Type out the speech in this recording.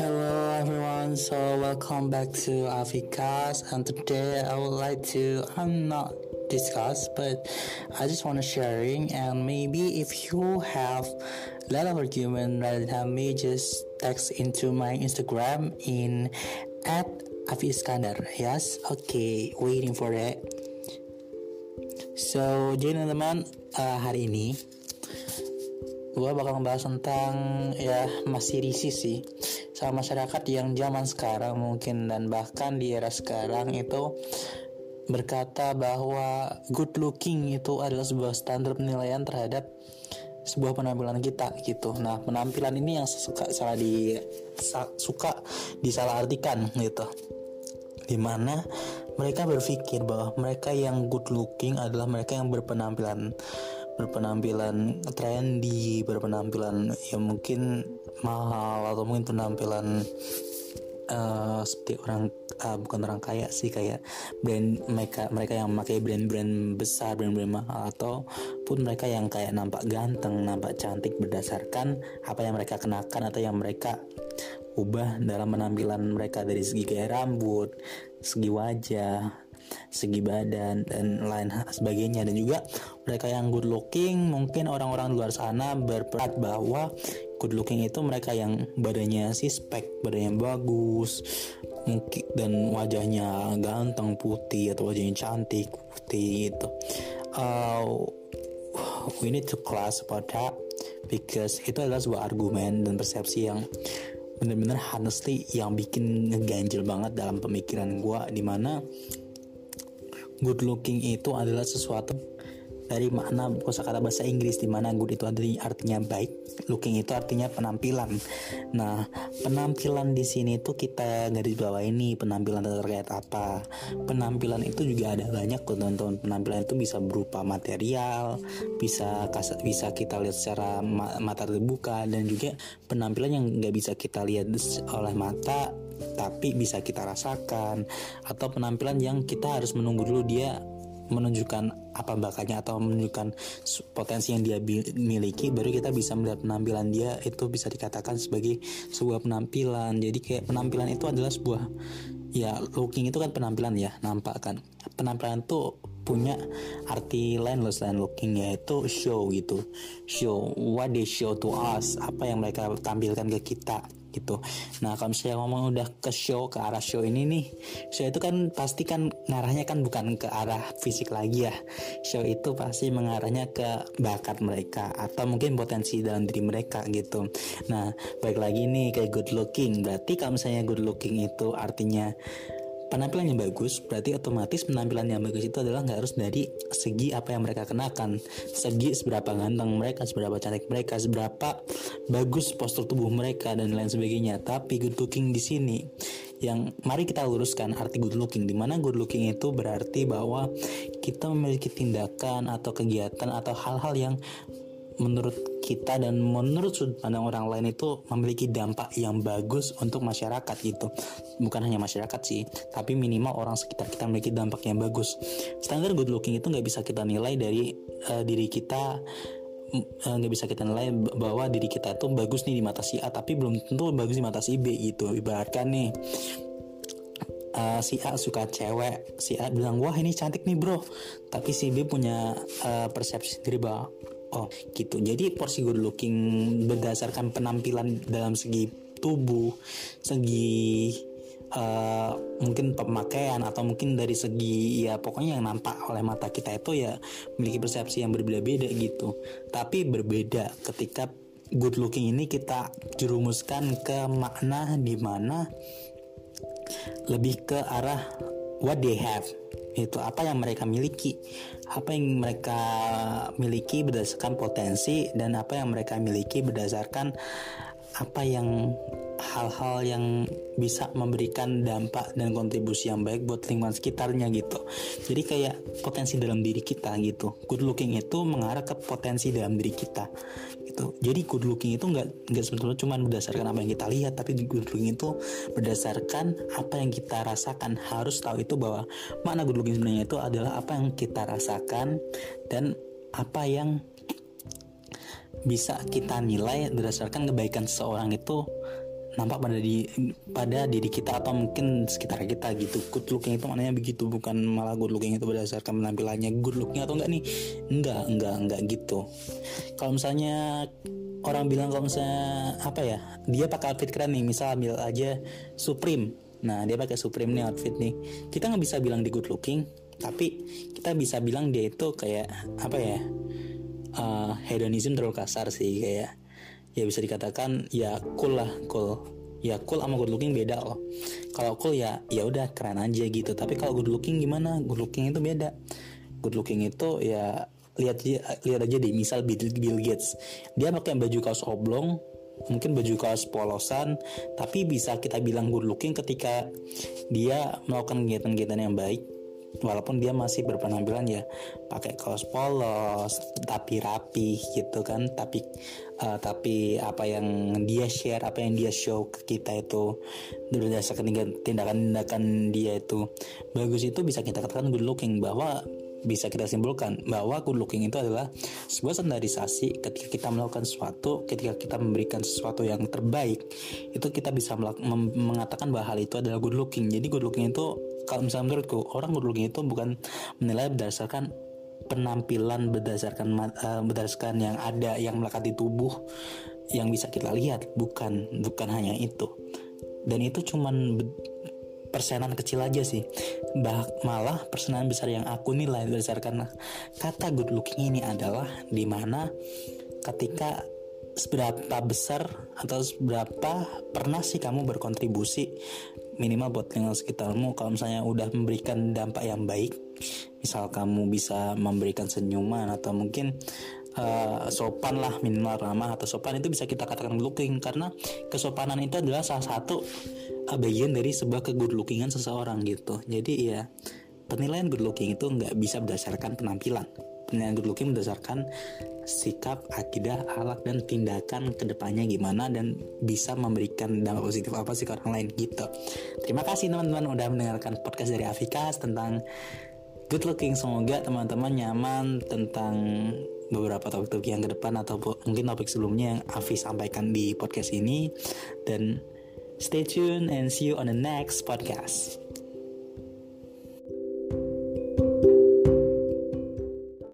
Hello everyone, so welcome back to Avikas and today I would like to I'm not discuss but I just want to sharing and maybe if you have a lot of argument rather than me just text into my Instagram in at Avi Iskandar yes? Okay waiting for it. So jadi teman-teman uh, hari ini gue bakal ngebahas tentang ya masih risih sih sama masyarakat yang zaman sekarang mungkin dan bahkan di era sekarang itu berkata bahwa good looking itu adalah sebuah standar penilaian terhadap sebuah penampilan kita gitu. Nah, penampilan ini yang suka salah di suka disalahartikan gitu. Di mana mereka berpikir bahwa mereka yang good looking adalah mereka yang berpenampilan berpenampilan trendy, berpenampilan yang mungkin mahal atau mungkin penampilan uh, seperti orang uh, bukan orang kaya sih kayak brand mereka mereka yang memakai brand-brand besar, brand-brand mahal atau pun mereka yang kayak nampak ganteng, nampak cantik berdasarkan apa yang mereka kenakan atau yang mereka ubah dalam penampilan mereka. Dari segi gaya rambut, segi wajah, segi badan dan lain sebagainya. Dan juga mereka yang good looking mungkin orang-orang luar sana berperat bahwa good looking itu mereka yang badannya spek badannya bagus mungkin dan wajahnya ganteng putih atau wajahnya cantik putih gitu. Uh, we need to class about that because itu adalah sebuah argumen dan persepsi yang benar-benar honestly yang bikin ngeganjel banget dalam pemikiran gue di mana good looking itu adalah sesuatu dari makna kosakata bahasa Inggris di mana good itu artinya baik, looking itu artinya penampilan. Nah, penampilan di sini tuh kita garis bawah ini penampilan terkait apa? Penampilan itu juga ada banyak kok teman-teman. Penampilan itu bisa berupa material, bisa bisa kita lihat secara mata terbuka dan juga penampilan yang nggak bisa kita lihat oleh mata tapi bisa kita rasakan atau penampilan yang kita harus menunggu dulu dia menunjukkan apa bakatnya atau menunjukkan potensi yang dia miliki baru kita bisa melihat penampilan dia itu bisa dikatakan sebagai sebuah penampilan. Jadi kayak penampilan itu adalah sebuah ya looking itu kan penampilan ya nampak kan. Penampilan itu punya arti lain loh selain looking yaitu show gitu. Show what they show to us apa yang mereka tampilkan ke kita gitu. Nah kalau misalnya ngomong udah ke show ke arah show ini nih, show itu kan pasti kan ngarahnya kan bukan ke arah fisik lagi ya. Show itu pasti mengarahnya ke bakat mereka atau mungkin potensi dalam diri mereka gitu. Nah baik lagi nih kayak good looking, berarti kalau misalnya good looking itu artinya penampilan yang bagus berarti otomatis penampilan yang bagus itu adalah nggak harus dari segi apa yang mereka kenakan. Segi seberapa ganteng mereka seberapa cantik mereka seberapa bagus postur tubuh mereka dan lain sebagainya. Tapi good looking di sini yang mari kita luruskan arti good looking. Di mana good looking itu berarti bahwa kita memiliki tindakan atau kegiatan atau hal-hal yang menurut kita dan menurut sudut pandang orang lain itu memiliki dampak yang bagus untuk masyarakat gitu. Bukan hanya masyarakat sih tapi minimal orang sekitar kita memiliki dampak yang bagus. Standar good looking itu nggak bisa kita nilai dari uh, diri kita eh, nggak bisa kita nilai bahwa diri kita itu bagus nih di mata si A tapi belum tentu bagus di mata si B gitu. Ibaratkan nih uh, si A suka cewek si A bilang wah ini cantik nih bro. Tapi si B punya uh, persepsi sendiri bahwa oh gitu. Jadi porsi good looking berdasarkan penampilan dalam segi tubuh segi uh, mungkin pemakaian atau mungkin dari segi ya pokoknya yang nampak oleh mata kita itu ya memiliki persepsi yang berbeda-beda gitu. Tapi berbeda ketika good looking ini kita jerumuskan ke makna di mana lebih ke arah what they have itu apa yang mereka miliki apa yang mereka miliki berdasarkan potensi dan apa yang mereka miliki berdasarkan apa yang hal-hal yang bisa memberikan dampak dan kontribusi yang baik buat lingkungan sekitarnya gitu. Jadi kayak potensi dalam diri kita gitu. Good looking itu mengarah ke potensi dalam diri kita gitu. Jadi good looking itu nggak nggak sebetulnya cuma berdasarkan apa yang kita lihat, tapi good looking itu berdasarkan apa yang kita rasakan. Harus tahu itu bahwa mana good looking sebenarnya itu adalah apa yang kita rasakan dan apa yang bisa kita nilai berdasarkan kebaikan seseorang itu nampak pada di pada diri kita atau mungkin sekitar kita gitu. Good looking itu maknanya begitu bukan malah good looking itu berdasarkan penampilannya. Good looking atau enggak nih? Enggak enggak enggak gitu. Kalau misalnya orang bilang kalau misalnya apa ya dia pakai outfit keren nih misal ambil aja Supreme. Nah dia pakai Supreme nih outfit nih. Kita nggak bisa bilang di good looking tapi kita bisa bilang dia itu kayak apa ya uh, hedonism terlalu kasar sih kayak ya bisa dikatakan ya cool lah cool. Ya cool sama good looking beda loh kalau cool ya ya udah keren aja gitu. Tapi kalau good looking gimana? Good looking itu beda. Good looking itu ya lihat lihat aja deh. Misal Bill, Bill Gates. Dia pakai baju kaos oblong mungkin baju kaos polosan tapi bisa kita bilang good looking ketika dia melakukan kegiatan-kegiatan yang baik walaupun dia masih berpenampilan ya pakai kaos polos tapi rapi gitu kan tapi uh, tapi apa yang dia share apa yang dia show ke kita itu berdasarkan tindakan-tindakan dia itu bagus itu bisa kita katakan good looking bahwa bisa kita simpulkan bahwa good looking itu adalah sebuah standarisasi ketika kita melakukan sesuatu, ketika kita memberikan sesuatu yang terbaik, itu kita bisa mengatakan bahwa hal itu adalah good looking. Jadi good looking itu kalau misalnya menurutku orang good looking itu bukan menilai berdasarkan penampilan berdasarkan uh, berdasarkan yang ada yang melekat di tubuh yang bisa kita lihat. Bukan bukan hanya itu. Dan itu cuman persenan kecil aja sih. Bah malah persenan besar yang aku nilai berdasarkan kata good looking ini adalah di mana ketika seberapa besar atau seberapa pernah sih kamu berkontribusi minimal buat lingkungan sekitarmu. Kalau misalnya udah memberikan dampak yang baik misal kamu bisa memberikan senyuman atau mungkin uh, sopan lah minimal ramah atau sopan itu bisa kita katakan looking. Karena kesopanan itu adalah salah satu bagian dari sebuah kegood lookingan seseorang gitu. Jadi ya penilaian good looking itu nggak bisa berdasarkan penampilan penilaian good looking berdasarkan sikap, akidah, akhlak dan tindakan ke depannya gimana dan bisa memberikan dampak positif apa sih ke orang lain gitu. Terima kasih teman-teman udah mendengarkan podcast dari Afikas tentang good looking. Semoga teman-teman nyaman tentang beberapa topik-topik yang ke depan atau mungkin topik sebelumnya yang Afi sampaikan di podcast ini dan stay tune and see you on the next podcast.